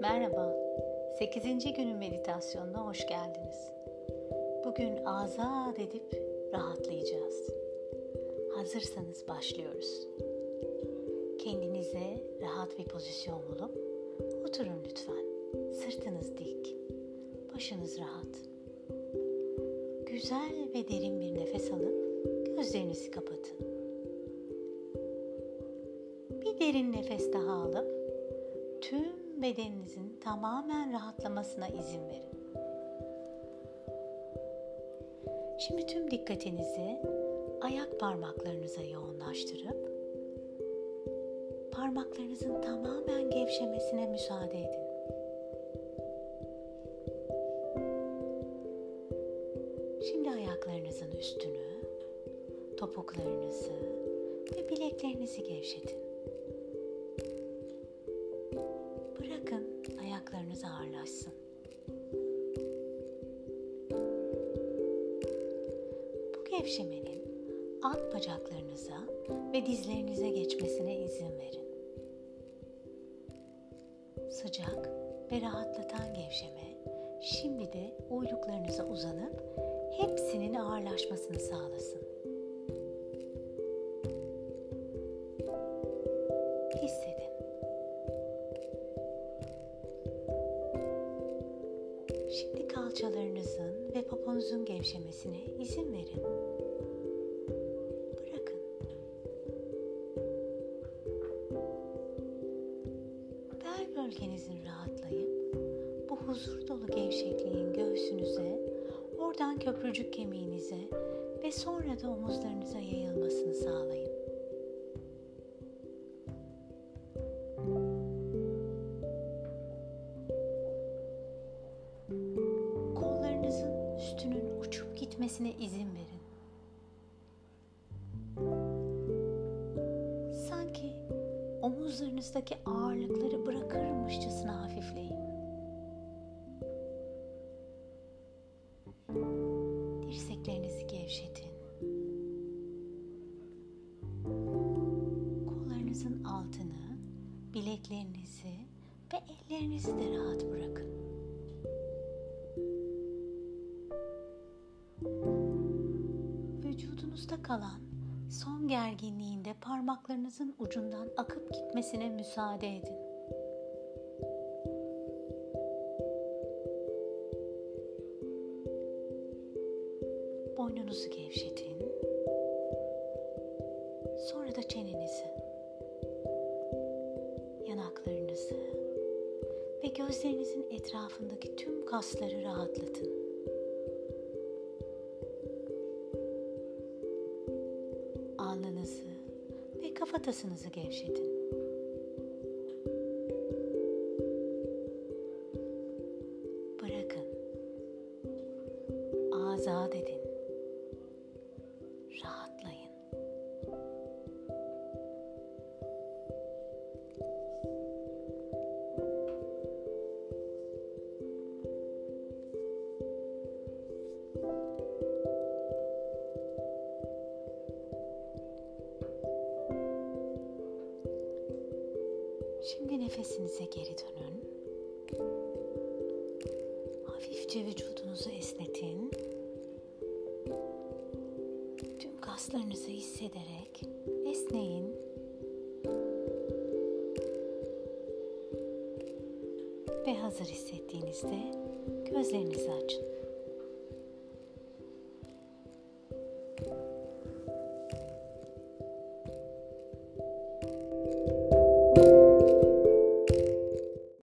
Merhaba, 8. günün meditasyonuna hoş geldiniz. Bugün azat edip rahatlayacağız. Hazırsanız başlıyoruz. Kendinize rahat bir pozisyon bulup oturun lütfen. Sırtınız dik, başınız rahat. Güzel ve derin bir nefes alıp gözlerinizi kapatın. Bir derin nefes daha alıp tüm bedeninizin tamamen rahatlamasına izin verin. Şimdi tüm dikkatinizi ayak parmaklarınıza yoğunlaştırıp parmaklarınızın tamamen gevşemesine müsaade edin. Üstünü, topuklarınızı ve bileklerinizi gevşetin. ayaklarınız ağırlaşsın. Bu gevşemenin alt bacaklarınıza ve dizlerinize geçmesine izin verin. Sıcak ve rahatlatan gevşeme şimdi de uyluklarınıza uzanıp hepsinin ağırlaşmasını sağlasın. Hissedin. Şimdi kalçalarınızın ve poponuzun gevşemesine izin verin. Bırakın. Bel bölgenizin rahatlayıp bu huzur dolu gevşekliğin göğsünüze, oradan köprücük kemiğinize ve sonra da omuzlarınıza yayılmasını sağlayın. gitmesine izin verin. Sanki omuzlarınızdaki ağırlıkları bırakırmışçasına hafifleyin. Bileklerinizi ve ellerinizi de rahat bırakın. vücudunuzda kalan son gerginliğinde parmaklarınızın ucundan akıp gitmesine müsaade edin. Boynunuzu gevşetin. Gözlerinizin etrafındaki tüm kasları rahatlatın. alnınızı ve kafatasınızı gevşetin. Bırakın. Azat edin. Şimdi nefesinize geri dönün. Hafifçe vücudunuzu esnetin. Tüm kaslarınızı hissederek esneyin. Ve hazır hissettiğinizde gözlerinizi açın.